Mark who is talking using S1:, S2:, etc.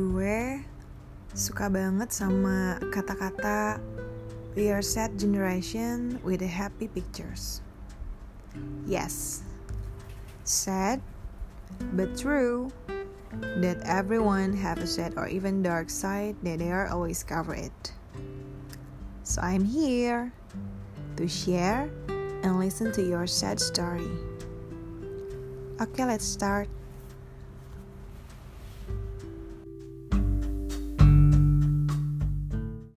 S1: gue suka banget sama kata-kata We are sad generation with the happy pictures. Yes, sad but true that everyone have a sad or even dark side that they are always covered. it. So I'm here to share and listen to your sad story. Okay, let's start.